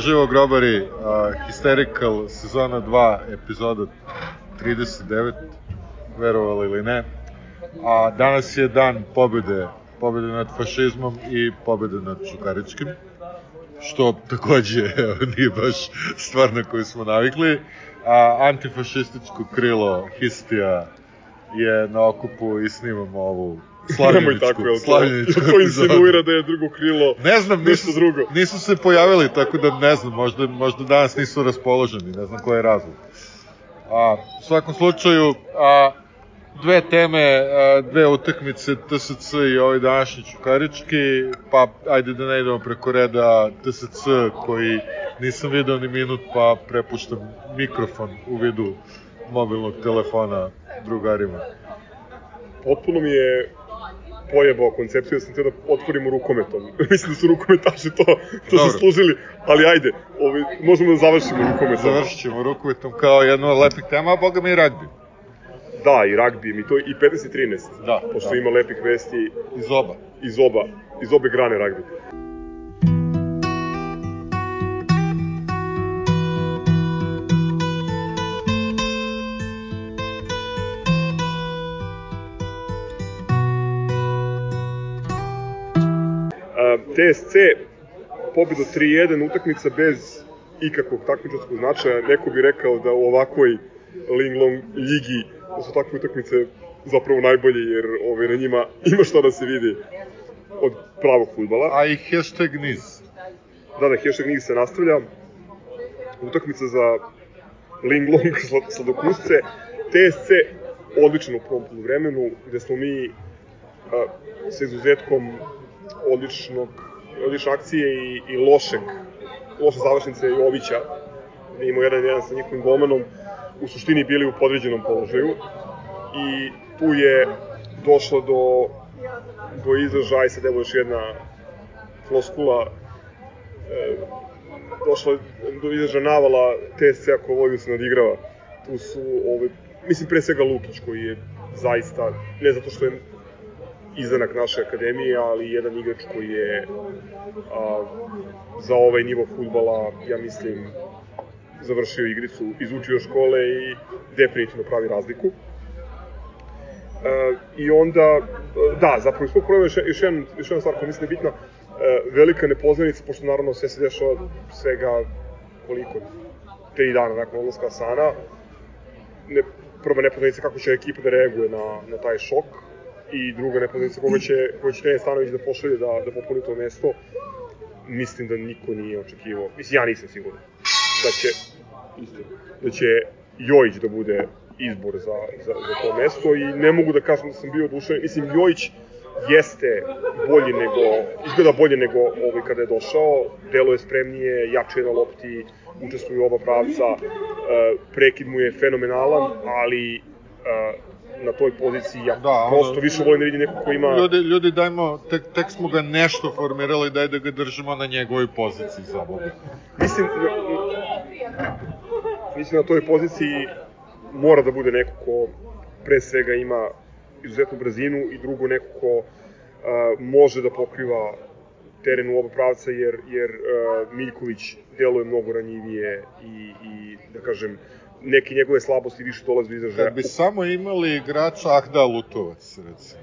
Živo grobari, uh, Hysterical sezona 2, epizoda 39, verovali ili ne. A danas je dan pobede, pobede nad fašizmom i pobede nad Čukaričkim, što takođe nije baš stvar na koju smo navikli. A, antifašističko krilo Histija je na okupu i snimamo ovu slavljeničku, tako, jel slavljeničku To insinuira da je drugo krilo Ne znam, nešto nisu, drugo. nisu se pojavili, tako da ne znam, možda, možda danas nisu raspoloženi, ne znam koji je razlog. A, u svakom slučaju, a, dve teme, a, dve utakmice TSC i ovaj današnji Čukarički, pa ajde da ne idemo preko reda TSC koji nisam video ni minut, pa prepuštam mikrofon u vidu mobilnog telefona drugarima. Potpuno mi je pojebao koncepciju da sam teo da otvorimo rukometom. Mislim da su rukometaši to, to Dobro. zaslužili, ali ajde, ovi, možemo da završimo rukometom. Završit ćemo rukometom kao jednu od lepih tema, a boga mi i ragbi. Da, i ragbi, mi to i 15 i 13. Da, Pošto da. ima lepih vesti Iz oba. iz oba, iz obe grane ragbi. TSC, pobedu 3-1, utakmica bez ikakvog takmičarskog značaja. Neko bi rekao da u ovakvoj Linglong ligi da su takve utakmice zapravo najbolje, jer ove, na njima ima šta da se vidi od pravog futbala. A i hashtag niz. Da, da, hashtag njih se nastavlja. Utakmica za Linglong sla- sladokusce. TSC odličan u prvom poluvremenu, gde smo mi a, sa izuzetkom odličnog, odlične akcije i, i lošeg, loše završnice Jovića, gde jedan jedan sa njihovim golmanom, u suštini bili u podređenom položaju i tu je došlo do, do izražaja, sad evo još jedna floskula, e, došla do izražaja navala TSC-a ko vodi se nadigrava. Tu su, ove, mislim, pre svega Lukić koji je zaista, ne zato što je izanak naše akademije, ali jedan igrač koji je a, za ovaj nivo futbala, ja mislim, završio igricu, izučio škole i definitivno pravi razliku. E, I onda, da, zapravo iz tog problema još, još, jedan, još jedna stvar koja mislim da je bitna, e, velika nepoznanica, pošto naravno sve se dešava svega koliko, tri dana nakon odlaska Asana, ne, prva nepoznanica kako će ekipa da reaguje na, na taj šok i druga nepoznanica koga će, koga će trener Stanović da pošalje da, da popuni to mesto, mislim da niko nije očekivao, mislim ja nisam siguran da će da će Jojić da bude izbor za, za, za to mesto i ne mogu da kažem da sam bio oduševljen. Mislim, Jojić jeste bolji nego, izgleda bolje nego ovaj kada je došao, deluje spremnije, jače je na lopti, učestvuje oba pravca, e, prekid mu je fenomenalan, ali e, na toj poziciji ja Da, da, prosto više volim da vidim nekog ko ima... Ljudi, ljudi dajmo, tek, tek smo ga nešto formirali, daj da ga držimo na njegovoj poziciji za Boga. Mislim, mislim na toj poziciji mora da bude neko ko pre svega ima izuzetnu brzinu i drugo neko ko a, može da pokriva teren u oba pravca jer, jer a, Miljković deluje mnogo ranjivije i, i da kažem neke njegove slabosti više dolaze do izražaja. Kad bi samo imali igrača Ahda Lutovac, recimo.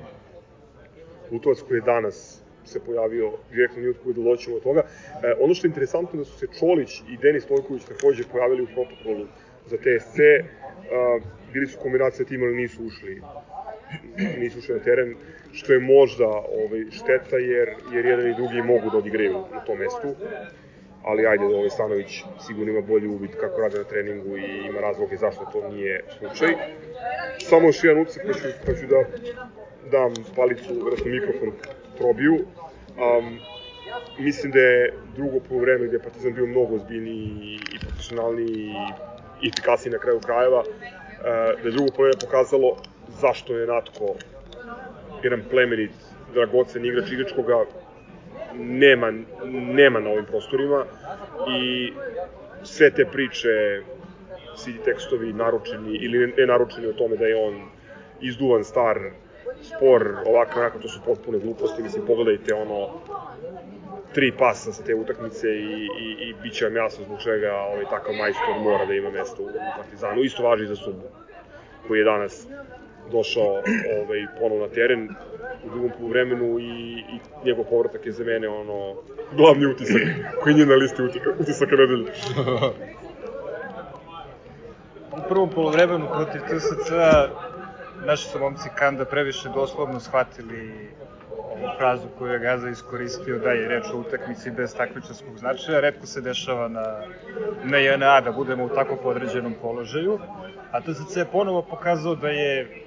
Lutovac koji je danas se pojavio direktno nije otkud doćemo od toga. E, ono što je interesantno da su se Čolić i Denis Stojković takođe pojavili u protokolu za TSC. E, bili su kombinacije tima, ali nisu ušli nisu ušli na teren, što je možda ovaj, šteta jer, jer jedan i drugi mogu da odigraju na tom mestu ali ajde, ovaj Stanović sigurno ima bolji uvid kako rade na treningu i ima razloge zašto to nije slučaj. Samo još jedan utisak, pa ću, pa ću da dam palicu, odnosno mikrofon probiju. Um, mislim da je drugo polovreme gde je Partizan bio mnogo ozbiljniji i profesionalniji i efikasniji na kraju krajeva, uh, da je drugo polovreme pokazalo zašto je Natko jedan plemenit, dragocen igrač, igrač koga nema, nema na ovim prostorima i sve te priče, ti tekstovi naručeni ili ne naručeni o tome da je on izduvan, star, spor, ovako, onako, to su potpune gluposti, mislim, pogledajte ono tri pasa sa te utakmice i, i, i bit će vam jasno zbog čega ovaj, takav majstor mora da ima mesto u Partizanu. Isto važi i za Subu, koji je danas došao ovaj, ponovo na teren u drugom poluvremenu i, i njegov povratak je za mene ono glavni utisak koji nije na listi utika, utisaka nedelje. u prvom polovremenu protiv TSC-a naši su momci Kanda previše doslovno shvatili ovu frazu koju je Gaza iskoristio da je reč o utakmici bez takmičarskog značaja. Redko se dešava na, na JNA da budemo u tako podređenom položaju. A TSC je ponovo pokazao da je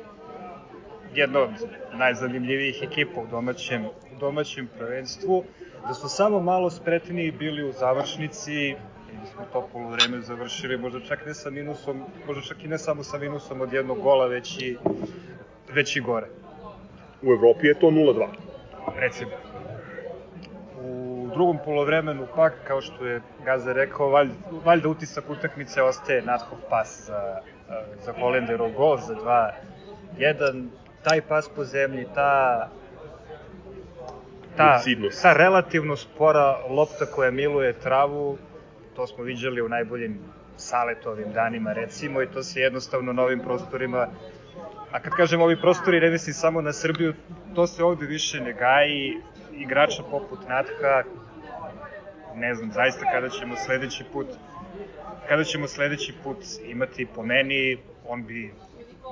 jedna od najzanimljivijih ekipa u domaćem, u domaćem prvenstvu, da su samo malo spretniji bili u završnici i smo to polovreme završili, možda čak ne sa minusom, možda čak i ne samo sa minusom od jednog gola, već i, već i gore. U Evropi je to 0-2. Recimo. U drugom polovremenu pak, kao što je Gaza rekao, valjda, valjda utisak utakmice ostaje nadhov pas za, za Holenderov gol za 2-1 taj pas po zemlji, ta ta, Lucidnost. ta relativno spora lopta koja miluje travu, to smo viđali u najboljim saletovim danima recimo i to se jednostavno na ovim prostorima a kad kažem ovi prostori ne mislim samo na Srbiju to se ovde više ne gaji igrača poput Natha ne znam zaista kada ćemo sledeći put kada ćemo sledeći put imati po meni on bi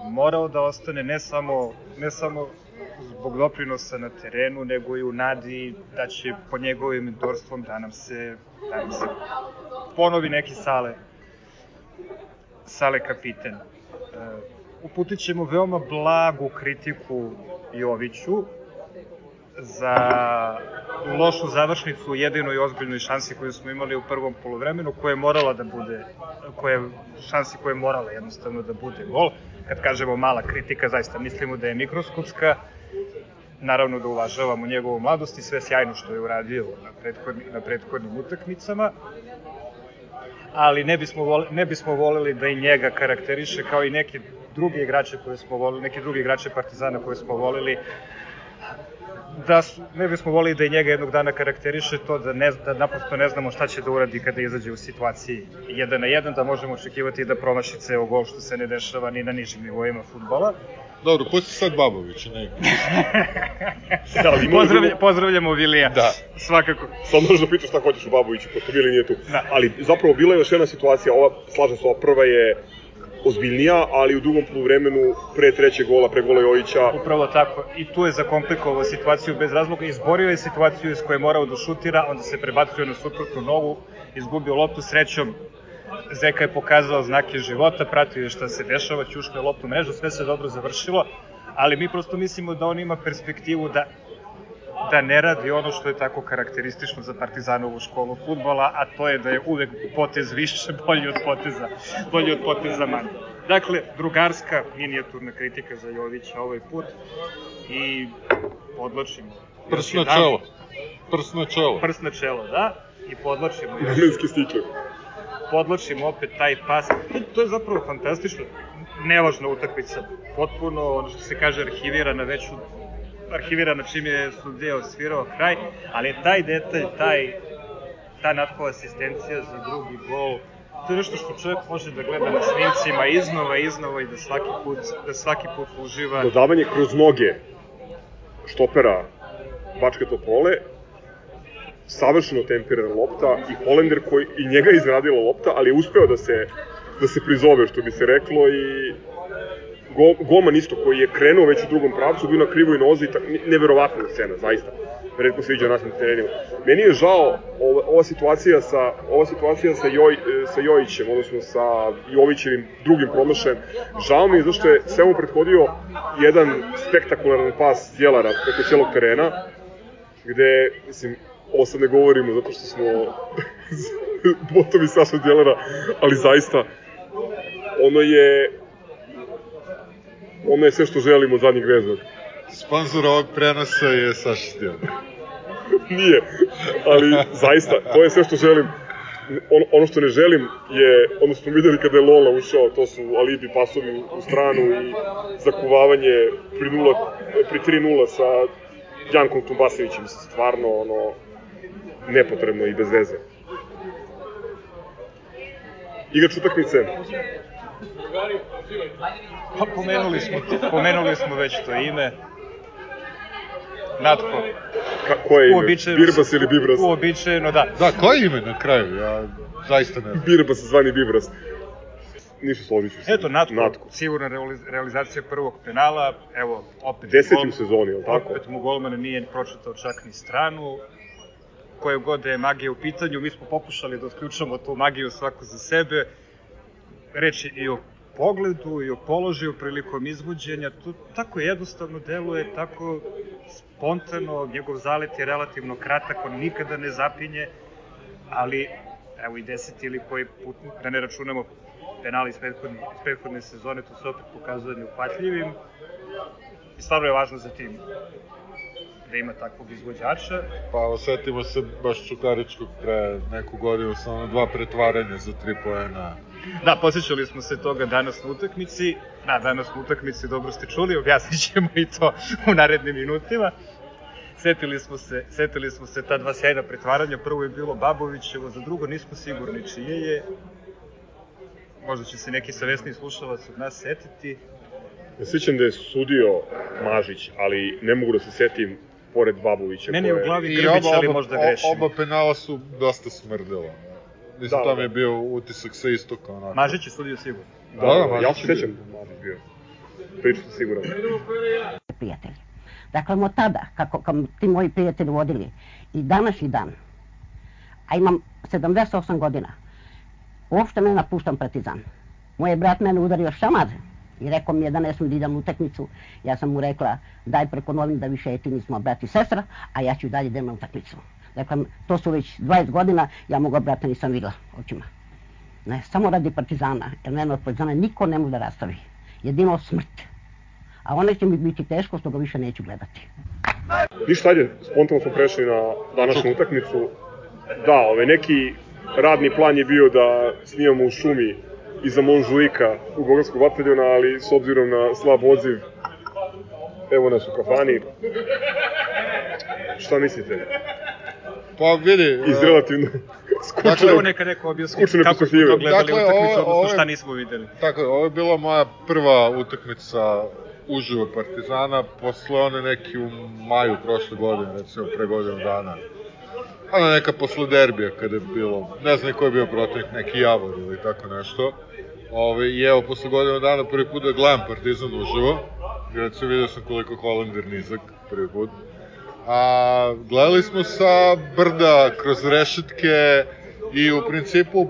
morao da ostane ne samo, ne samo zbog doprinosa na terenu, nego i u nadi da će po njegovim mentorstvom da nam se, da nam se ponovi neki sale, sale kapiten. E, uputit ćemo veoma blagu kritiku Joviću za lošu završnicu jedinoj ozbiljnoj šansi koju smo imali u prvom polovremenu, koja je morala da bude, koja je šansi koja je morala jednostavno da bude gol. Kad kažemo mala kritika, zaista mislimo da je mikroskopska, naravno da uvažavamo njegovu mladost i sve sjajno što je uradio na, prethodni, na prethodnim utakmicama, ali ne bismo, voleli, ne bismo voleli da i njega karakteriše kao i neke druge igrače koje smo voleli, neke druge igrače Partizana koje smo voleli, da ne bismo volili da i njega jednog dana karakteriše to da, ne, da naprosto ne znamo šta će da uradi kada izađe u situaciji 1 na 1, da možemo očekivati da promaši ceo gol što se ne dešava ni na nižim nivoima futbola. Dobro, pusti sad Babovića, ne. Da, ali Pozdravlja, pozdravljamo Vilija. Da. Svakako. Sad možeš da pitaš šta hoćeš u Baboviću, pošto Vili nije tu. Da. Ali zapravo bila je još jedna situacija, ova, slažem se, ova prva je ozbiljnija, ali u drugom poluvremenu, pre trećeg gola, pre gola Jojića, Upravo tako. I tu je zakomplikovao situaciju bez razloga. Izborio je situaciju iz koje je morao da šutira, onda se prebacio na suprotnu nogu, izgubio loptu srećom. Zeka je pokazao znake života, pratio je šta se dešava, ćušne loptu u mrežu, sve se dobro završilo, ali mi prosto mislimo da on ima perspektivu da da ne radi ono što je tako karakteristično za Partizanovu školu futbola, a to je da je uvek potez više bolji od poteza, bolji od poteza manje. Dakle, drugarska minijaturna kritika za Jovića ovaj put i podločimo. Prst još na čelo. Prst na čelo. Prst na čelo, da. I podločimo još namenski stičer. podločimo opet taj pas. To, to je zapravo fantastično. Nevažna utakmica. Potpuno, ono što se kaže, arhivirana već u arhivirana čim je sudija osvirao kraj, ali taj detalj, taj, ta natkova asistencija za drugi gol, to je nešto što čovjek može da gleda na snimcima iznova, iznova i da svaki put, da svaki put uživa. Dodavanje kroz noge štopera Bačke Topole, savršeno temperana lopta i Holender koji i njega je iznenadila lopta, ali je uspeo da se da se prizove što bi se reklo i Go, Goman isto koji je krenuo već u drugom pravcu, bio na krivoj nozi, ta, ne- neverovatna scena, zaista. Redko se viđa na terenima. Meni je žao ova, ova situacija sa ova situacija sa Joj e, sa Jojićem, odnosno sa Jovićevim drugim promašajem. Žao mi je zašto je svemu prethodio jedan spektakularan pas Djelara preko celog terena, gde, mislim, ovo sad ne govorimo zato što smo botovi Saša Djelara, ali zaista, ono je ono je sve što želimo od zadnjeg veznog. Sponzor ovog prenosa je Saša Stijel. Nije, ali zaista, to je sve što želim. Ono, ono što ne želim je, ono smo videli kada je Lola ušao, to su alibi pasovi u, stranu i zakuvavanje pri, nula, pri 3-0 sa Jankom Tumbasevićem, stvarno, ono, nepotrebno i bez veze. Igrač utakmice, Pa pomenuli smo, pomenuli smo već to ime. Natko. ka, koje ime? Uobičajeno- Birbas ili Bibras? Uobičajeno, da. Da, koje ime na kraju? Ja zaista ne znam. Birbas zvani Bibras. Ništa složit ću se. Eto, Natko, Natko. sigurna realiz- realizacija prvog penala, evo, opet... Deseti u sezoni, je li tako? Opet mu golman nije pročitao čak ni stranu, koje god da je magija u pitanju, mi smo pokušali da otključamo tu magiju svako za sebe, reč i o pogledu i o položaju prilikom izvođenja, to tako jednostavno deluje, tako spontano, njegov zalet je relativno kratak, on nikada ne zapinje, ali evo i deseti ili koji put, da ne računamo penali iz prethodne, iz prethodne sezone, to se opet pokazuje neuhvatljivim i stvarno je važno za tim da ima takvog izvođača. Pa osetimo se baš Čukaričkog pre neku godinu sa ono dva pretvaranja za tri poena. Da, posjećali smo se toga danas na utakmici. Da, danas na utakmici, dobro ste čuli, objasnit ćemo i to u narednim minutima. Setili smo se, setili smo se ta dva sjajna pretvaranja. Prvo je bilo Babovićevo, za drugo nismo sigurni čije je. Možda će se neki savesni slušalac od nas setiti. Ja sećam da je sudio Mažić, ali ne mogu da se setim pored Babovića. Meni je u glavi Grbić, ali možda grešim. oba penala su dosta smrdela. Mislim, Da, to da. mi je bio utisak sa istoka, onako. Mažić je sudio sigurno. Da, Da, da, ja se sećam da je Mažić bio. Prilično sam siguran. prijatelji. Dakle, od tada, kako, kako ti moji prijatelji vodili, i današnji dan, a imam 78 godina, uopšte ne napuštam Partizan. Moj brat mene udario šamar i rekao mi je da ne smijem da idem u utakmicu. Ja sam mu rekla, daj preko novin da više eti nismo brat i sestra, a ja ću dalje idem na utakmicu. Dakle, to su već 20 godina, ja moga brata nisam videla očima. Ne, samo radi Partizana, jer mene od Partizana niko ne može da rastavi. Jedino smrt. A onda će mi biti teško što ga više neću gledati. Ništa, ajde, spontano smo prešli na današnju utakmicu. Da, ovaj neki radni plan je bio da snimamo u šumi iza Monžuika u Bogarskog bataljona, ali s obzirom na slab odziv, evo nas u kafani. Šta mislite? Pa vidi, Iz e, relativno Evo skučenog... neka neko objasni kako smo to gledali Dakle, utakmicu, odnosno ovo je- šta nismo videli. Tako, je, ovo je bila moja prva utakmica uživo Partizana posle one neki u maju prošle godine, recimo pre godinu dana. Ona neka posle derbija kada je bilo, ne znam ko je bio protivnik, neki Javor ili tako nešto. Ove, I evo, posle godinu dana prvi put da gledam Partizan uživo. Recimo vidio sam koliko Hollander nizak prvi put. A, gledali smo sa brda, kroz rešetke i u principu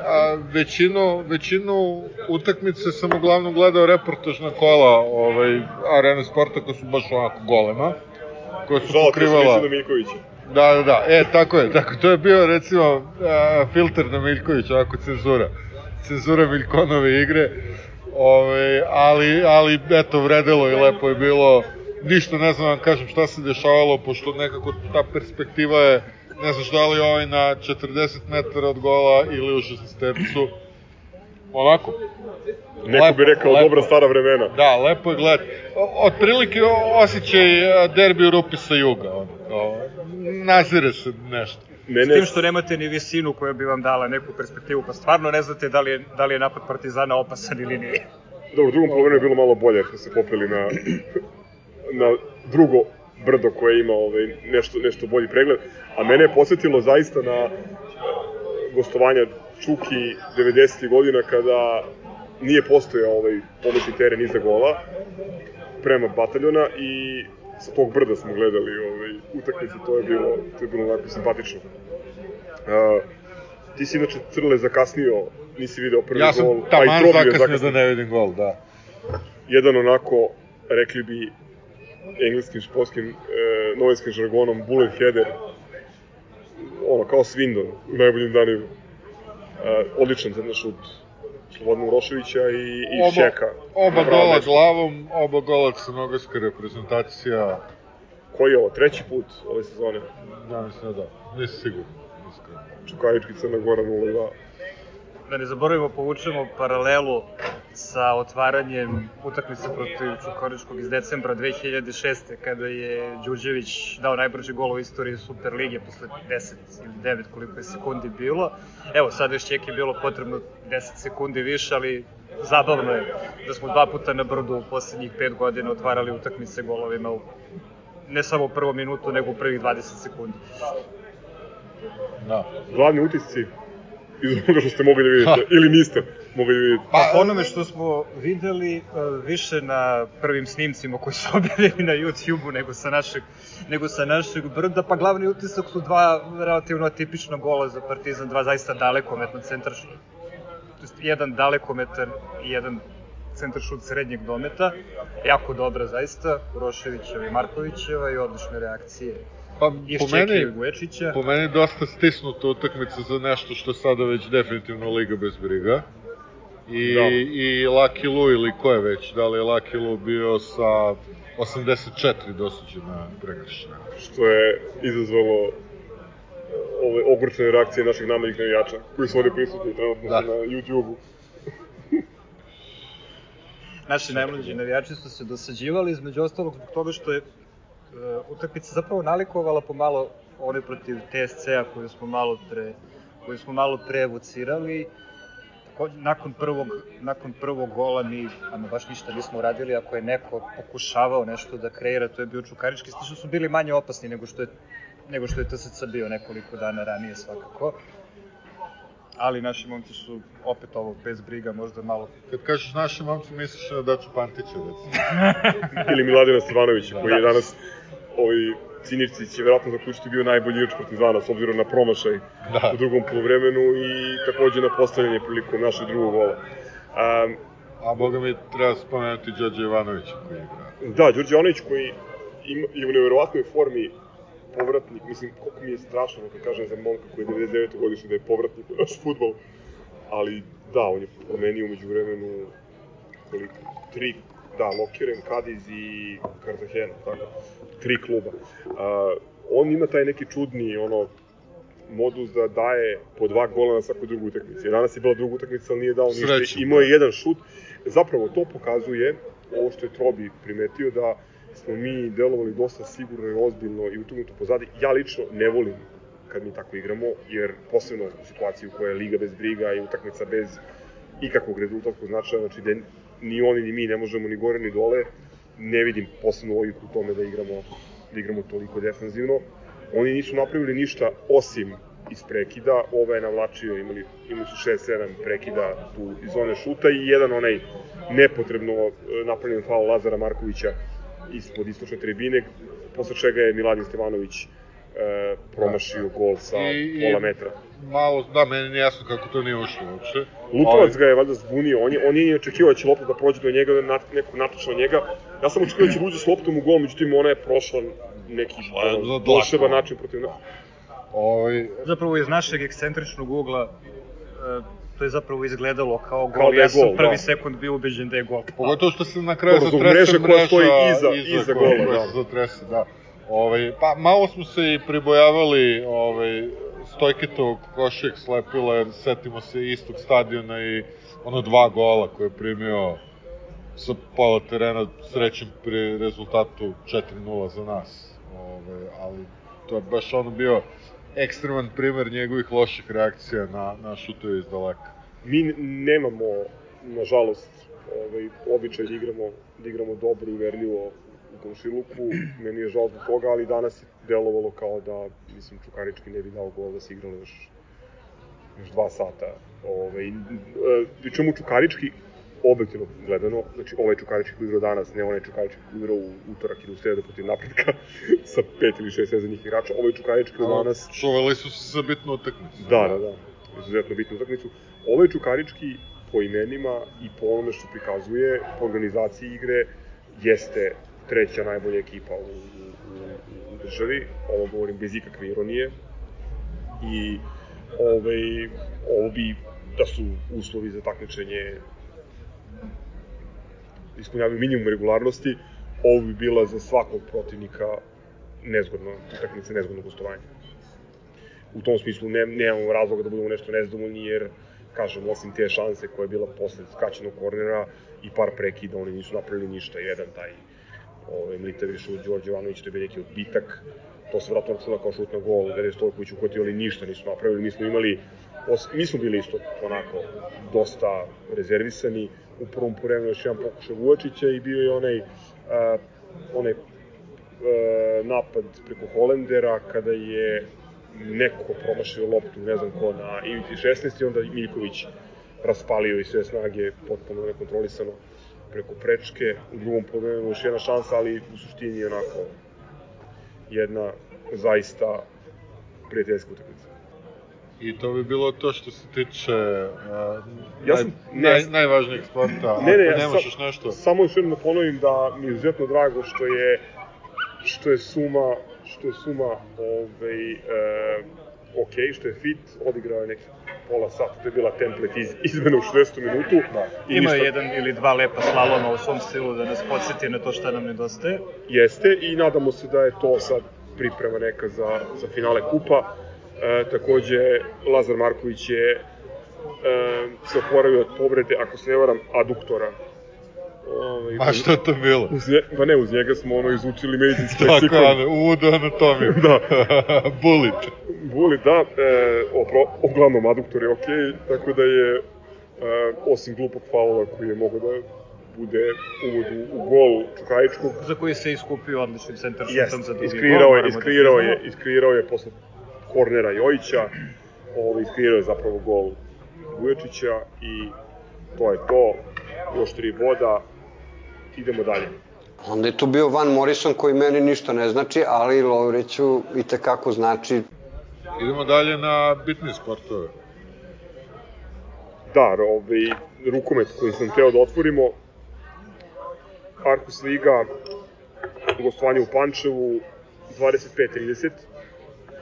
a, većinu, većinu utakmice sam uglavnom gledao reportažna kola ovaj, Arena Sporta koja su baš onako golema koja su Žao, pokrivala... Da, da, da, e, tako je, tako, to je bio recimo a, filter na Miljković, ovako cenzura, cenzura Miljkonove igre, Ove, ali, ali eto, vredelo i lepo je bilo, ništa ne znam da vam kažem šta se dešavalo, pošto nekako ta perspektiva je, ne znaš da li ovaj na 40 metara od gola ili u 16 tercu, onako, Neko bi Lepo, rekao lepo. dobra stara vremena. Da, lepo je gledati. Otprilike osjećaj a, derbi u rupi sa juga. Ono, kao, nazire se nešto. S Mene, tim što nemate ni visinu koja bi vam dala neku perspektivu, pa stvarno ne znate da li je, da li je napad Partizana opasan ili nije. dobro, u drugom polovremenu je bilo malo bolje, smo se popeli na, na drugo brdo koje ima ovaj, nešto, nešto bolji pregled. A mene je posetilo zaista na eh, gostovanja Čuki 90. godina kada nije postojao ovaj pomoćni teren iza gola prema bataljona i sa tog brda smo gledali ovaj, utakmice, to je bilo, to je bilo onako simpatično. Uh, ti si inače Crle zakasnio, nisi video prvi Ja sam gol, a i taman Trobi je zakasnio zakasnio. da ne vidim gol, da. Jedan onako, rekli bi engleskim športskim e, novinskim žargonom, bullet header, ono, kao Swindon u najboljim danima. E, odličan crni šut Slobodna Uroševića i, i Oba- Šeka. Oba gola mesto. glavom, oba gola crnogorska reprezentacija. Koji je ovo, treći put ove sezone? Ja mislim da da, nisam siguran. Čukajički Crna Gora 0-2. Da ne zaboravimo, povučemo paralelu sa otvaranjem utakmice protiv Čukaričkog iz decembra 2006. kada je Đurđević dao najbrži gol u istoriji Superlige posle 10 ili 9 koliko je sekundi bilo. Evo, sada još Čeki bilo potrebno 10 sekundi više, ali zabavno je da smo dva puta na brdu u poslednjih 5 godina otvarali utakmice golovima u ne samo u prvom minutu, nego u prvih 20 sekundi. Da. Glavni utisci iz onoga što ste mogli da vidite, ili niste mogli da vidite. Pa po onome što smo videli e, više na prvim snimcima koji su objavljeni na YouTube-u nego sa našeg, nego sa našeg brda, pa glavni utisak su dva relativno atipična gola za Partizan, dva zaista dalekometna centrašna, jedan dalekometan i jedan centaršut srednjeg dometa, jako dobra zaista, Uroševićeva i Markovićeva i odlične reakcije Pa, po meni, po meni dosta stisnuta utakmica za nešto što je sada već definitivno Liga bez briga. I, da. i Lucky Lu ili ko je već, da li je Lucky Lu bio sa 84 dosuđena prekršena. Što je izazvalo ove ogorčene reakcije naših namenih navijača, koji su ovde prisutni trenutno da. na YouTube-u. Naši najmlađi navijači su se dosađivali, između ostalog zbog toga što je utakmica zapravo nalikovala pomalo one protiv TSC-a koju smo malo pre koju smo malo pre evocirali. Takođe, nakon prvog, nakon prvog gola mi ama baš ništa nismo uradili, ako je neko pokušavao nešto da kreira, to je bio Čukarički, što su bili manje opasni nego što je nego što je TSC bio nekoliko dana ranije svakako ali naši momci su opet ovo bez briga, možda malo... Kad kažeš naši momci, misliš na Daču Pantića, recimo. Ili Miladina Stevanovića, da. koji je danas ovaj Cinirci će verovatno zaključiti bio najbolji igrač Partizana s obzirom na promašaj da. u drugom polovremenu i takođe na postavljanje prilikom našeg drugog gola. Um, A boga mi treba spomenuti Đorđe Ivanovića koji igra. Da, Đorđe Ivanović koji ima, je u neverovatnoj formi povratnik, mislim, koliko mi je strašno kad kažem za momka koji je 99. godišnji da je povratnik u naš futbol, ali da, on je promenio umeđu vremenu koliko, tri, da, Lokiren, Kadiz i Cartagena, tako, tri kluba. Uh, on ima taj neki čudni, ono, modus da daje po dva gola na svakoj drugu utakmici. Danas je bila druga utakmica, ali nije dao ništa. Sreću, Imao je jedan šut. Zapravo, to pokazuje, ovo što je Trobi primetio, da smo mi delovali dosta sigurno i ozbiljno i utegnuto pozadi. Ja lično ne volim kad mi tako igramo, jer posebno u situaciji u kojoj je liga bez briga i utakmica bez ikakvog rezultatskog značaja, znači da ni oni ni mi ne možemo ni gore ni dole, ne vidim posebno logiku u tome da igramo, da igramo toliko defensivno. Oni nisu napravili ništa osim iz prekida, ova je navlačio, imali, imali su 6-7 prekida tu iz zone šuta i jedan onaj nepotrebno e, napravljen faul Lazara Markovića ispod istočne tribine, posle čega je Miladin Stevanović e, promašio da. gol sa I, pola metra. Malo, da, meni nije jasno kako to nije ušlo uopšte. Lutovac ga je valjda zbunio, on je, on je očekivao da će lopta da prođe do njega, da nekog natoča njega. Ja sam očekivao da će uđe s loptom u gol, međutim ona je prošla neki pa, volšeban način protiv nas. Ovaj... Zapravo iz našeg ekscentričnog ugla e, to je zapravo izgledalo kao gol. Kao da ja sam gol, prvi da. sekund bio ubeđen da je gol. Pogotovo što se na kraju zatrese mreža, koja stoji iza, iza, iza gola. Da. se zatrese, da. Ovaj, pa malo smo se i pribojavali ovaj, Stojketovog košeg slepila, jer setimo se istog stadiona i ono dva gola koje je primio sa pola terena srećem pri rezultatu 4-0 za nas. Ovaj, ali to je baš ono bio ekstreman primer njegovih loših reakcija na, na šutove iz daleka. Mi nemamo, nažalost, ovaj, običaj da igramo, da igramo dobro i verljivo u komšiluku, meni je žal zbog toga, ali danas je delovalo kao da, mislim, Čukarički ne bi dao gol da se igralo još, još dva sata. Ovaj, pričemu Čukarički, objektivno gledano, znači ovaj Čukarički koji igrao danas, ne onaj Čukarički koji igrao u utorak ili u sredu protiv napretka sa pet ili šest vezanih igrača, ovaj Čukarički koji danas... Čuvali su se za bitnu utakmicu. Da, da, da, izuzetno bitnu utakmicu. Ovaj Čukarički po imenima i po onome što prikazuje, po organizaciji igre, jeste treća najbolja ekipa u, u, u, državi, ovo govorim bez ikakve ironije, i ovaj, ovo bi da su uslovi za takmičenje ispunjavaju minimum regularnosti, ovo bi bila za svakog protivnika nezgodno, utakmica nezgodno gostovanje. U tom smislu ne, nemamo razloga da budemo nešto nezdovoljni, jer kažem, osim te šanse koja je bila posle skačenog kornera i par prekida, oni nisu napravili ništa. Jedan taj ovaj, Mlitavi šut, Đorđe Ivanović, to je bio neki odbitak, to se vratno računa kao šut na gol, gde je Stojković uhvatio, ali ništa nisu napravili. Mi smo imali, os, mi smo bili isto onako dosta rezervisani, u prvom poremenu još jedan pokušaj Vujačića i bio je onaj, uh, onaj uh, napad preko Holendera kada je neko promašio loptu, ne znam ko, na ivici 16 i onda Miljković raspalio i sve snage potpuno nekontrolisano preko prečke. U drugom polovremenu još jedna šansa, ali u suštini onako jedna zaista prijateljska utakmica. I to bi bilo to što se tiče uh, Ja naj, sam- naj, ne. najvažnijeg sporta. Ne, ne, Ako nemaš još nešto. Samo još jednom da ponovim da mi je izuzetno drago što je što je suma što je suma ovaj, e, ok, što je fit, odigrao je neki pola sata, to je bila template iz, izmena u 60. minutu. Da. I Ima ništa- je jedan ili dva lepa slaloma u svom stilu da nas podsjeti na to šta nam nedostaje. Jeste i nadamo se da je to sad priprema neka za, za finale kupa. E, takođe, Lazar Marković je e, se oporavio od povrede, ako se ne varam, aduktora. Ovaj, A što je to bilo? Uz nje, pa ne, uz njega smo ono izučili medicinski Tako, leksikon. Ane, uvod u anatomiju. Da. Bullet. Buli, da, e, opro, uglavnom aduktor je okej, tako da je, e, osim glupog faula koji je mogao da bude uvod u, u gol Čukajičkog, Za koji se iskupio odličnim centar šutom za drugi iskreirao gol, je, moramo da je, iskreirao je posle kornera Jojića, ovaj, iskreirao je zapravo gol Vujačića i to je to, još tri boda, idemo dalje. Onda je tu bio Van Morrison koji meni ništa ne znači, ali Lovriću i tekako znači. Idemo dalje na bitni sportove. Da, ovaj, rukomet koji sam teo da otvorimo, Arkus Liga, gostovanje u Pančevu, 25-30,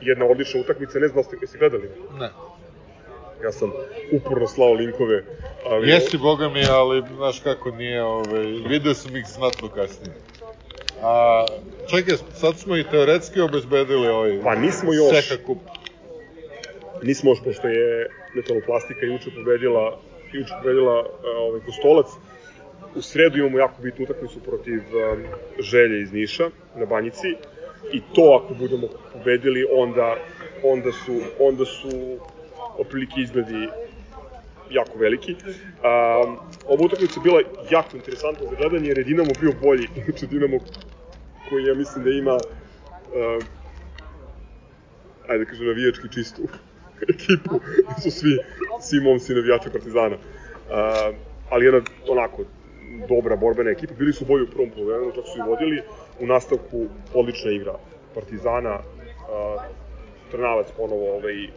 jedna odlična utakmica, ne znam da ste, gledali? Ne. Ja sam uporno slao linkove, ali... Jesi, boga mi, ali znaš kako nije, ovaj, video sam ih znatno kasnije. A, čekaj, sad smo i teoretski obezbedili ovaj Pa nismo još. Seha kup. Nismo još, pošto je metaloplastika juče pobedila, juče pobedila ovaj Kostolac. U sredu imamo jako bitnu utakmicu protiv um, Želje iz Niša na Banjici i to ako budemo pobedili onda onda su onda su otprilike izgledi jako veliki. Um, ova utakmica je bila jako interesantna za gledanje jer je Dinamo bio bolji. Inače Dinamo koji ja mislim da ima um, ajde da kažem navijački čistu ekipu, su svi, svi momci navijači Partizana. Uh, ali jedna onako dobra borbena ekipa, bili su bolji u prvom polovremenu, čak su i vodili, u nastavku odlična igra Partizana, uh, Trnavac ponovo ovaj, uh,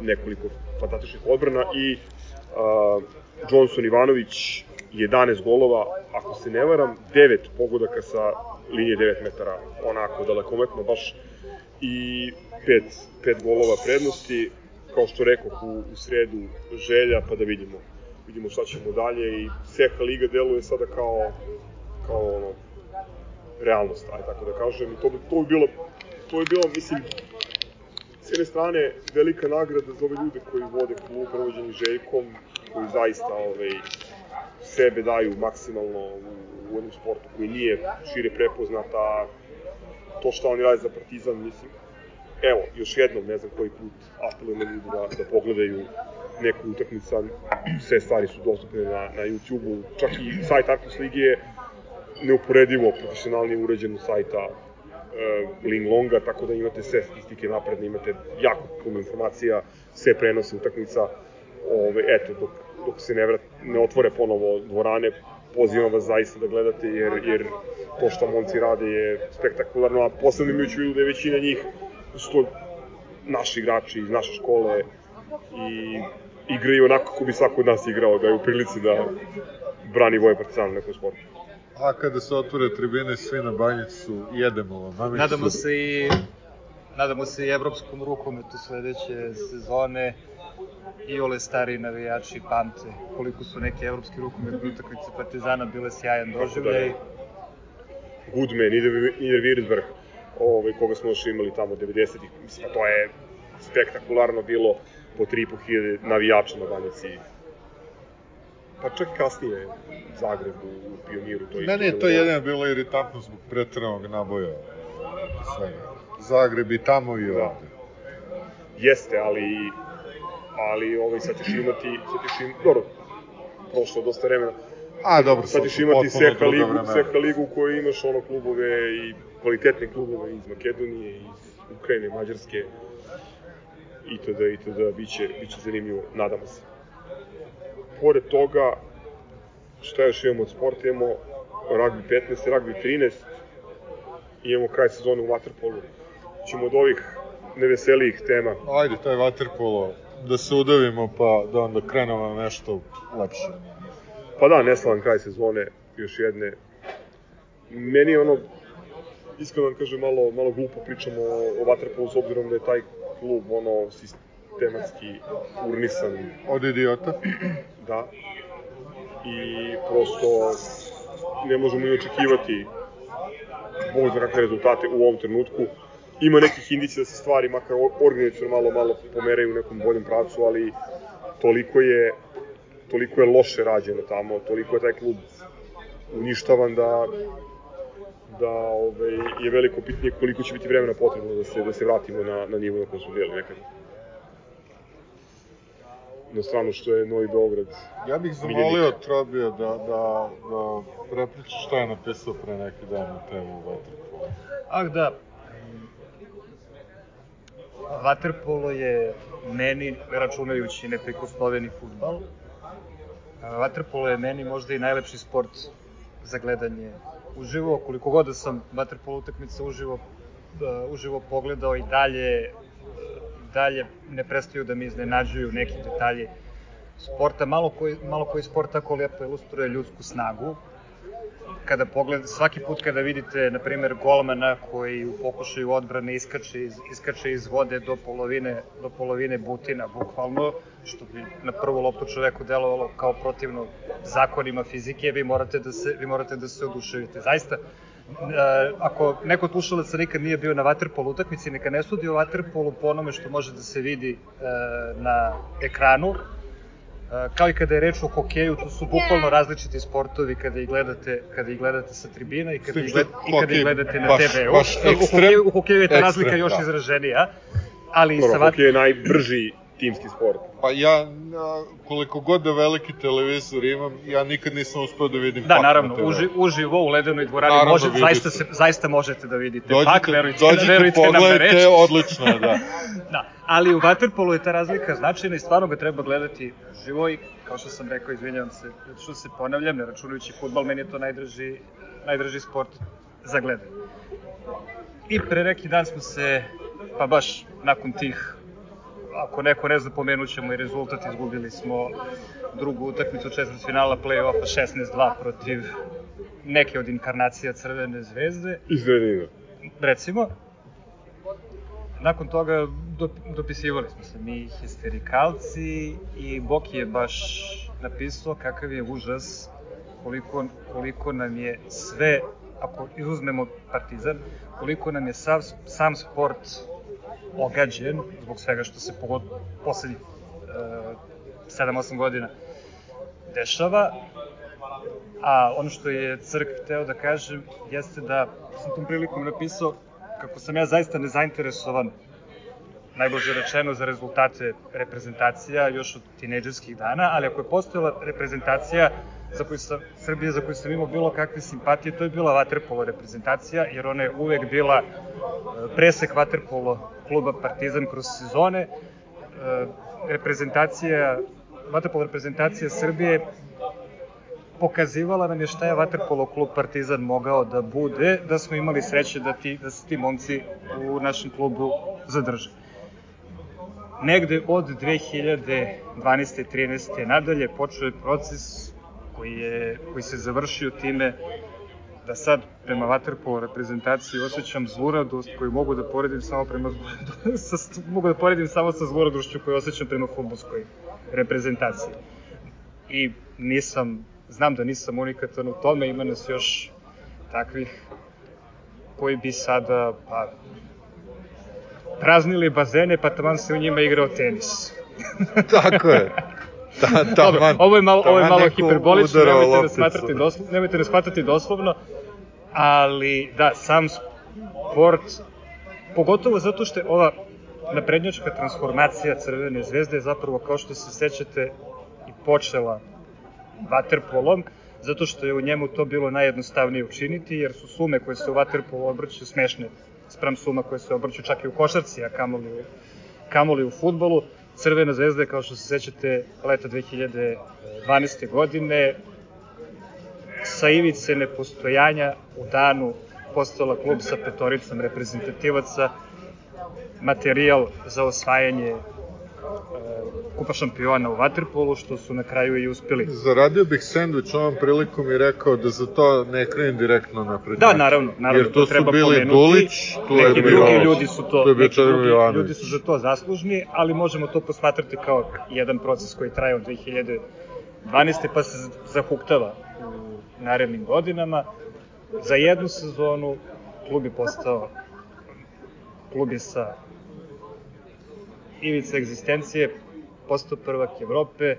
nekoliko fantastičnih odbrana i uh, Johnson Ivanović 11 golova, ako se ne varam, 9 pogodaka sa linije 9 metara, onako dalekometno baš i pet, pet golova prednosti, kao što rekao u, u sredu želja, pa da vidimo vidimo šta ćemo dalje i Seha Liga deluje sada kao kao ono realnost, aj tako da kažem, i to bi, to bi bilo to bi bilo, mislim, s jedne strane velika nagrada za ove ljude koji vode klub prevođeni Željkom, koji zaista ovaj, sebe daju maksimalno u, u jednom sportu koji nije šire prepoznat, a to što oni rade za Partizan, mislim, evo, još jednom, ne znam koji put, apelujem na ljudi da, da pogledaju neku utakmica, sve stvari su dostupne na, na YouTube-u, čak i sajt Arkus Ligi je neuporedivo profesionalnije uređen od sajta Linglonga, tako da imate sve statistike napredne, imate jako puno informacija, sve prenose utakmica, ove, eto, dok, dok se ne, vrat, ne otvore ponovo dvorane, pozivam vas zaista da gledate, jer, jer to što momci rade je spektakularno, a posebno imajući vidu da je većina njih su to naši igrači iz naše škole i igraju onako kako bi svako od nas igrao, da je u prilici da brani Voje Partizan u nekom sportu. A kada se otvore tribine, svi na banjicu, jedemo vam. mamicu. Nadamo se i nadamo se i evropskom rukometu sledeće sezone i ole stari navijači pamte koliko su neke evropske rukometne utakmice Partizana bile sjajan doživljaj. Goodman, Nieder Wiersberg, ovaj, koga smo još imali tamo 90-ih, mislim, pa to je spektakularno bilo po 3.500 navijača na Banjici. Pa čak kasnije Zagreb u, u Pioniru. To Meni je to jedino bilo iritantno zbog pretrednog naboja. Svega. Zagreb i tamo i Da. ovde. Jeste, ali ali ovaj sad ćeš imati, sad ćeš dobro, prošlo dosta vremena, A, dobro, sad ćeš imati Seha druga ligu. Seha ligu u kojoj imaš ono klubove i kvalitetne klubove iz Makedonije, iz Ukrajine, Mađarske, itd. itd. Biće, biće zanimljivo, nadamo se. Pored toga, šta još imamo od sporta? Imamo rugby 15, rugby 13, imamo kraj sezone u Waterpolu. Ćemo od ovih neveselijih tema Ajde, taj vaterpolo, da se udavimo pa da onda krenemo na nešto lepše. Pa da, neslavan kraj sezone, još jedne. Meni je ono, iskreno vam kažem, malo, malo glupo pričamo o, o Waterpolu s obzirom da je taj klub ono sistematski urnisan, Od idiota. da. I prosto ne možemo i očekivati Bog zna kakve rezultate u ovom trenutku. Ima nekih indicija da se stvari makar organizacijno malo malo pomeraju u nekom boljem pravcu, ali toliko je toliko je loše rađeno tamo, toliko je taj klub uništavan da da ovaj, je veliko pitanje koliko će biti vremena potrebno da se da se vratimo na, na nivo na kojem smo bili nekad. Na stranu što je Novi Beograd. Ja bih zamolio Trobija da, da, da prepriča šta je napisao pre neki dan na temu vaterpola. Ah da, Waterpolo je meni, računajući neprikosnoveni futbal, Waterpolo je meni možda i najlepši sport za gledanje uživo, koliko god da sam Waterpolo utakmice uživo, uh, uživo pogledao i dalje, dalje ne prestaju da me iznenađuju neki detalji sporta, malo koji, malo koji sport tako lepo ilustruje ljudsku snagu, kada pogled, svaki put kada vidite, na primjer, golmana koji u pokušaju odbrane iskače iz, iskače iz vode do polovine, do polovine butina, bukvalno, što bi na prvu loptu čoveku delovalo kao protivno zakonima fizike, vi morate da se, vi morate da se oduševite. Zaista, ako neko slušalaca nikad nije bio na vaterpolu utakmici, neka ne sudi o vaterpolu po onome što može da se vidi e, na ekranu, Uh, kao i kada je reč o hokeju, to su bukvalno različiti sportovi kada ih gledate, kada ih gledate sa tribina i kada, ih, gled, i kada ih gledate na TV-u. u, hokeju, u hokeju je ta razlika još da. izraženija, ali i sa Dobro, vat... je najbrži timski sport. Pa ja, koliko god da veliki televizor imam, ja nikad nisam uspeo da vidim Da, naravno, na uži, uživo u ledenoj dvorani Naravno, možete, vidi zaista, se. zaista možete da vidite. Dođite, Pak, verujte, dođite, verujte nam na reč. pogledajte, odlično je, da. Da, ali u Waterpolu je ta razlika značajna i stvarno ga treba gledati živo i, kao što sam rekao, izvinjavam se, zato što se ponavljam, ne računajući futbal, meni je to najdraži, najdraži sport za gledanje. I pre neki dan smo se, pa baš nakon tih, ako neko ne zna, pomenut ćemo i rezultat, izgubili smo drugu utakmicu četvrtfinala play-offa 16-2 protiv neke od inkarnacija Crvene zvezde Izvedino. recimo, nakon toga dop, dopisivali smo se mi histerikalci i Boki je baš napisao kakav je užas koliko, koliko nam je sve, ako izuzmemo Partizan, koliko nam je sav, sam sport ogađen zbog svega što se pogod, poslednjih e, 7-8 godina dešava, A ono što je Crk hteo da kažem jeste da sam tom prilikom napisao kako sam ja zaista nezainteresovan najbolje rečeno za rezultate reprezentacija još od tinejdžerskih dana, ali ako je postojala reprezentacija za koju sam, Srbije za koju sam imao bilo kakve simpatije, to je bila Vaterpolo reprezentacija, jer ona je uvek bila e, presek Vaterpolo kluba Partizan kroz sezone. E, Reprezentacija, Vaterpolo reprezentacija Srbije pokazivala nam je šta je Vaterpolo klub Partizan mogao da bude, da smo imali sreće da, ti, da se ti momci u našem klubu zadrže. Negde od 2012. 13. nadalje počeo je proces koji, je, koji se završio time da sad prema Waterpolo reprezentaciji osjećam zluradost koju mogu da poredim samo prema sa, mogu da poredim samo sa zluradošću koju osjećam prema futbolskoj reprezentaciji. I nisam znam da nisam unikatan u tome, ima nas još takvih koji bi sada pa, praznili bazene, pa taman se u njima igrao tenis. Tako je. Ta, ta, Dobro, man, ovo je malo, ovo je malo hiperbolično, nemojte da lopticu. smatrate doslovno, nemojte da shvatate doslovno, ali da, sam sport, pogotovo zato što je ova naprednjačka transformacija Crvene zvezde je zapravo, kao što se sećate, i počela vaterpolom, zato što je u njemu to bilo najjednostavnije učiniti, jer su sume koje se u vaterpolu obrću smešne sprem suma koje se obrću čak i u košarci, a kamoli u, kamoli u futbolu. Crvena zvezda je, kao što se sećate, leta 2012. godine sa ivice nepostojanja u danu postala klub sa petoricom reprezentativaca, materijal za osvajanje e, kupa šampiona u Waterpolu, što su na kraju i uspeli. Zaradio bih sandvič ovom prilikom i rekao da za to ne krenem direktno napred. Da, naravno, naravno. Jer to su treba bili pomenuti. Dulić, tu je neki bio- drugi ljudi su to, bio neki drugi Jovanović. ljudi su za to zaslužni, ali možemo to posmatrati kao jedan proces koji traje od 2012. pa se zahuktava narednim godinama. Za jednu sezonu klub je postao klub je sa ivice egzistencije, postao prvak Evrope,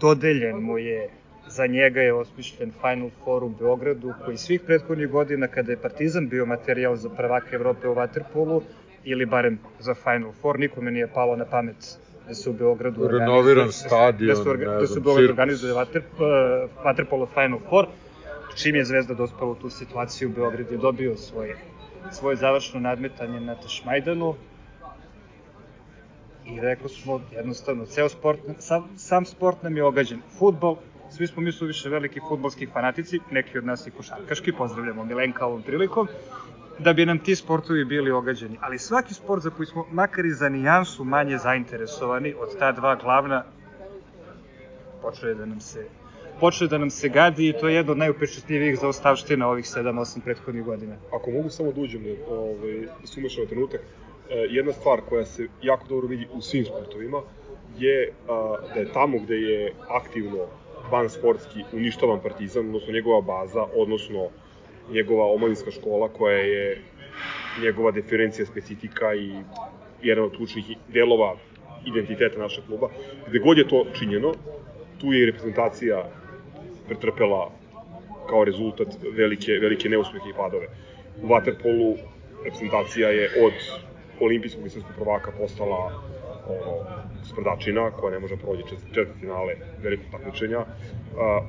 dodeljen mu je, za njega je osmišljen Final Four u Beogradu, koji svih prethodnih godina, kada je Partizan bio materijal za prvaka Evrope u Waterpolu, ili barem za Final Four, nikome nije palo na pamet da se u Beogradu Renoviran stadion, da se, orga, da se u Beogradu organizuje Water, uh, Final Four, čim je Zvezda dospela u tu situaciju, Beograd je dobio svoje, svoje završno nadmetanje na Tašmajdanu, i rekao smo jednostavno, ceo sport, sam, sam sport nam je ogađen. Futbol, svi smo mi su više veliki futbolski fanatici, neki od nas i košarkaški, pozdravljamo Milenka ovom prilikom, da bi nam ti sportovi bili ogađeni. Ali svaki sport za koji smo makar i za nijansu manje zainteresovani od ta dva glavna, počeo je da nam se počeo je da nam se gadi i to je jedno od najupečetljivijih zaostavština ovih 7-8 prethodnih godina. Ako mogu samo da uđem, ovaj, se umešam na trenutak, e, jedna stvar koja se jako dobro vidi u svim sportovima je da je tamo gde je aktivno van sportski uništavan partizan, odnosno njegova baza, odnosno njegova omladinska škola koja je njegova diferencija specifika i jedan od ključnih delova identiteta našeg kluba. Gde god je to činjeno, tu je i reprezentacija pretrpela kao rezultat velike, velike neuspehe i padove. U Waterpolu reprezentacija je od olimpijskog i svetskog prvaka postala ono, sprdačina koja ne može prođe čet, četvrt finale velikog takmičenja.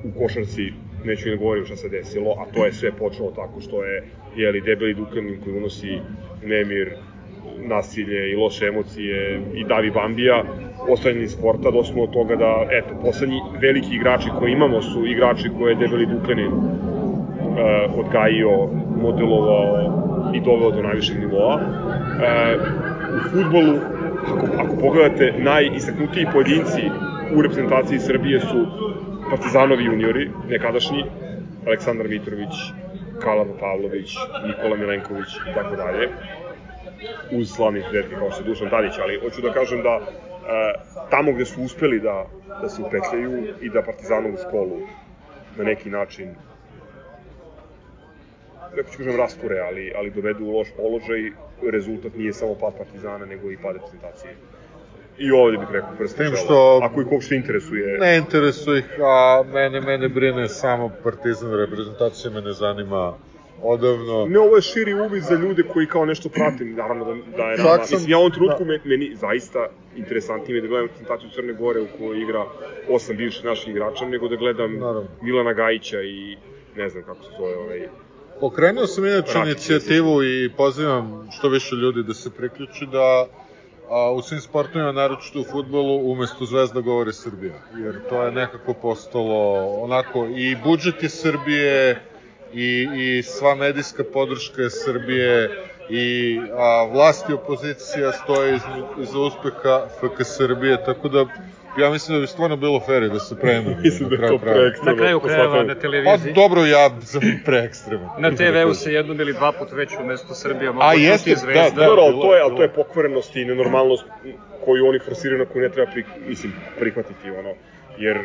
U košarci neću ni da govorim šta se desilo, a to je sve počelo tako što je jeli, debeli Dukanin koji unosi nemir, nasilje i loše emocije i Davi Bambija, ostavljeni sporta, došli smo od toga da, eto, poslednji veliki igrači koje imamo su igrači koje je debeli Dukanin uh, odgajio, modelovao i doveo do najvišeg nivoa. Uh, u futbolu, ako, ako pogledate, najistaknutiji pojedinci u reprezentaciji Srbije su Partizanovi juniori, nekadašnji, Aleksandar Mitrović, Kalava Pavlović, Nikola Milenković i tako dalje uz slavni izuzetke kao što Dušan Tadić, ali hoću da kažem da e, tamo gde su uspeli da, da se upetljaju i da Partizanovu školu na neki način neko ću kažem rasture, ali, ali dovedu u loš položaj, rezultat nije samo pad Partizana, nego i pad reprezentacije. I ovde bih rekao prst Tim u čelo. što- Ako ih uopšte interesuje, Ne interesuje ih, a mene, mene brine samo partizan reprezentacija, me ne zanima odavno. Ne, ovo je širi uvid za ljude koji kao nešto prate, naravno da, da je nama. sam- Mislim, ja u ovom trenutku da. meni zaista interesantnije je da gledam reprezentaciju Crne Gore u kojoj igra osam bivših naših igrača, nego da gledam Naravno. Milana Gajića i ne znam kako se zove ovaj... Pokrenuo sam inače inicijativu i pozivam što više ljudi da se priključi da a, u svim sportovima, naročito u futbolu, umesto Zvezda govori Srbija. Jer to je nekako postalo onako i budžet je Srbije i, i sva medijska podrška je Srbije i a, vlast i opozicija stoje iz, iza uspeha FK Srbije, tako da ja mislim da bi stvarno bilo fair da se prema. Mislim da je to preekstremno. Na kraju krajeva na Pa televiziji, dobro, ja sam preekstreman. na TV-u se jednom ili dva put već umesto Srbija mogla A čuti jeste, zvezda. da, Dobro, ali bilo to je, ali to je pokvarenost i nenormalnost koju oni forsiraju na koju ne treba pri, mislim, prihvatiti, ono, jer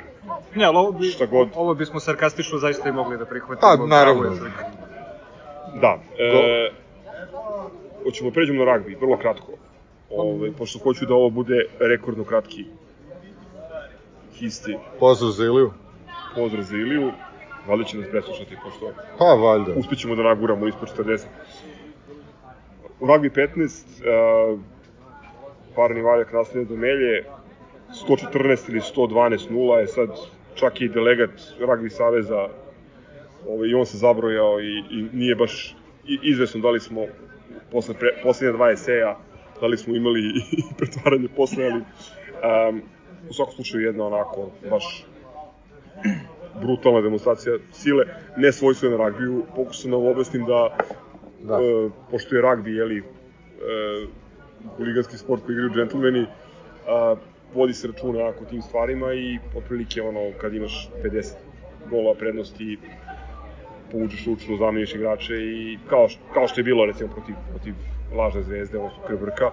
Ne, ali ovo, bi, Šta god. ovo bismo sarkastično zaista i mogli da prihvatimo. Pa, naravno. Da. E, hoćemo da pređemo na ragbi, vrlo kratko. ovaj, pošto hoću da ovo bude rekordno kratki histi Pozdrav za Iliju. pozdrav za Iliju, valjda će nas preslušati, pošto Pa, valjda. uspećemo da naguramo ispod 40. U rugby 15, uh, parni valjak nastavlja do Melje, 114 ili 112 nula je sad čak i delegat rugby saveza ovaj, i on se zabrojao i, i nije baš izvesno da li smo posle pre, poslednje dva eseja da li smo imali i pretvaranje posle, ali um, u svakom slučaju jedna onako baš brutalna demonstracija sile, ne svojstvena ragbiju, pokušam da vam objasnim da, Da. e, pošto je ragbi, jeli, e, huliganski sport koji igraju džentlmeni, a, vodi se računa o tim stvarima i otprilike ono, kad imaš 50 gola prednosti, povučeš ručno, zameniš igrače i kao, kao što je bilo recimo protiv, protiv lažne zvezde, odnosno Krbrka,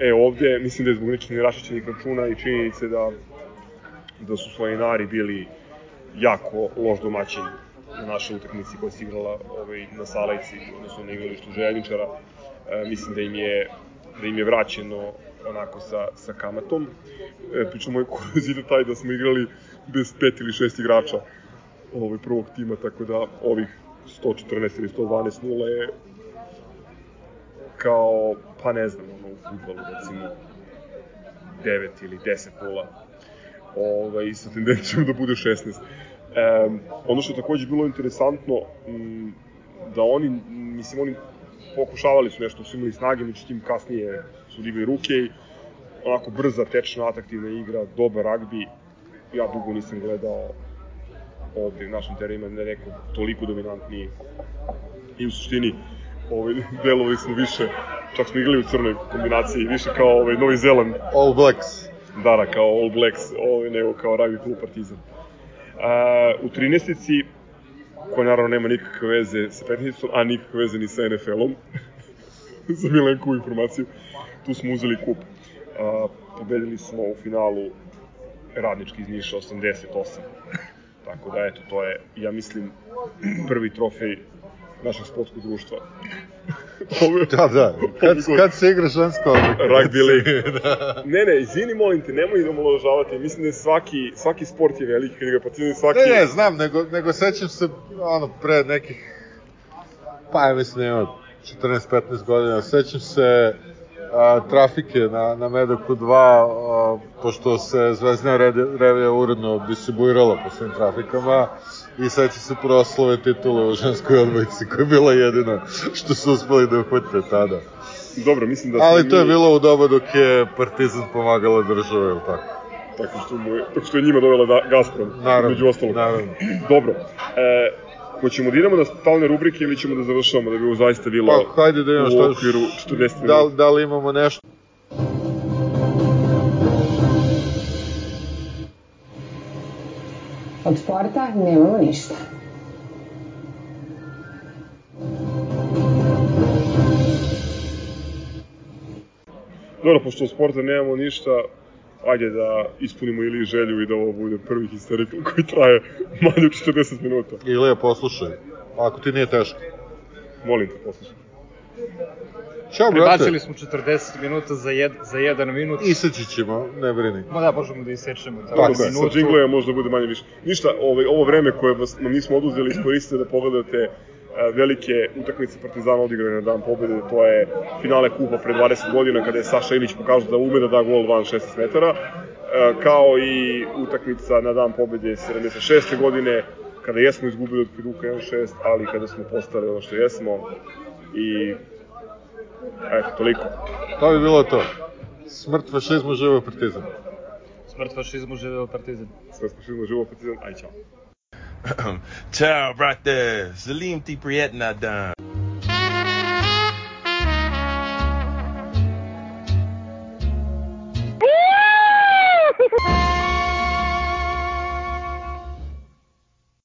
E, ovde, mislim da je zbog nekih nerašićenih računa i činjenice da, da su svojinari bili jako loš domaćin na našoj utakmici koja se igrala ovaj, na Salajci, odnosno na igralištu Željničara. E, mislim da im je da im je vraćeno onako sa, sa kamatom. E, pričamo moj kurz ide taj da smo igrali bez pet ili šest igrača ovaj, prvog tima, tako da ovih 114 ili 112 nula je kao, pa ne znam, ono, u futbolu recimo 9 ili 10 nula ovaj, sa tendencijom da bude 16. E, ono što je takođe bilo interesantno, m, da oni, mislim, oni pokušavali su nešto, su imali snage, međutim kasnije su digli ruke i onako brza, tečna, atraktivna igra, dobar ragbi. Ja dugo nisam gledao ovde u našim terenima neko toliko dominantniji i u suštini ovaj, delovali smo više, čak smo igrali u crnoj kombinaciji, više kao ovaj, Novi Zeland All Blacks. Da, da, kao All Blacks, ovaj, nego kao rugby klub Partizan. A, u 13 koja naravno nema nikakve veze sa 15 a nikakve veze ni sa NFL-om, za Milenkovu informaciju, tu smo uzeli kup. A, pobedili smo u finalu radnički iz Niša 88. Tako da, eto, to je, ja mislim, prvi trofej našeg sportskog društva. Ove- Da, da. Kad, kad se igra žensko Rugby league. Ne, ne, izvini, molim te, nemoj da omalovažavati. Mislim da je svaki, svaki sport je veliki, kad ga partizan svaki... Ne, ne, znam, nego, nego sećam se, ono, pre nekih, pa ja mislim, nema 14-15 godina, sećam se a, trafike na, na Medoku 2, a, pošto se Zvezdina Rede- revija uredno distribuirala po svim trafikama, i sećam se proslove titule u ženskoj odbojci, koja je bila jedina što su uspeli da uhvate tada. Dobro, mislim da Ali to je bilo u doba dok je Partizan pomagala države, ili tako? Tako što, mu je, tako što je njima dovela da, Gazprom, Naravno, među ostalog. naravno. Dobro, e, hoćemo da idemo na stalne rubrike ili ćemo da završavamo, da bi ovo zaista bilo Pa, hajde da imamo u okviru 40 minuta. Da, li- da li imamo nešto? Od sporta nemamo ništa. Dobro, pošto od sporta nemamo ništa, ajde da ispunimo ili želju i da ovo bude prvi histerikl koji traje manje od 40 minuta. Ilija, poslušaj. Ako ti nije teško. Molim te, poslušaj. Ćao, brate. Prebacili smo 40 minuta za, jed, za jedan minut. Iseći ćemo, ne brini. Ma da, možemo da isečemo. Tako, Tako da, je, sa minutu. džingleva možda bude manje više. Ništa, ovaj, ovo vreme koje vas, nam nismo oduzeli, iskoristite da pogledate velike utakmice Partizana odigrane na dan pobede, to je finale kupa pre 20 godina kada je Saša Ilić pokazao da ume da da gol van 16 metara, a, kao i utakmica na dan pobede 76. godine kada jesmo izgubili od Piduka 1-6, ali kada smo postali ono što jesmo i eto, toliko. To bi bilo to. Smrt fašizmu, živo partizam. Smrt fašizmu živeo partizan. Smo šli živo Partizan, aj čao. Ciao, brate. Salim ti prijetna dan.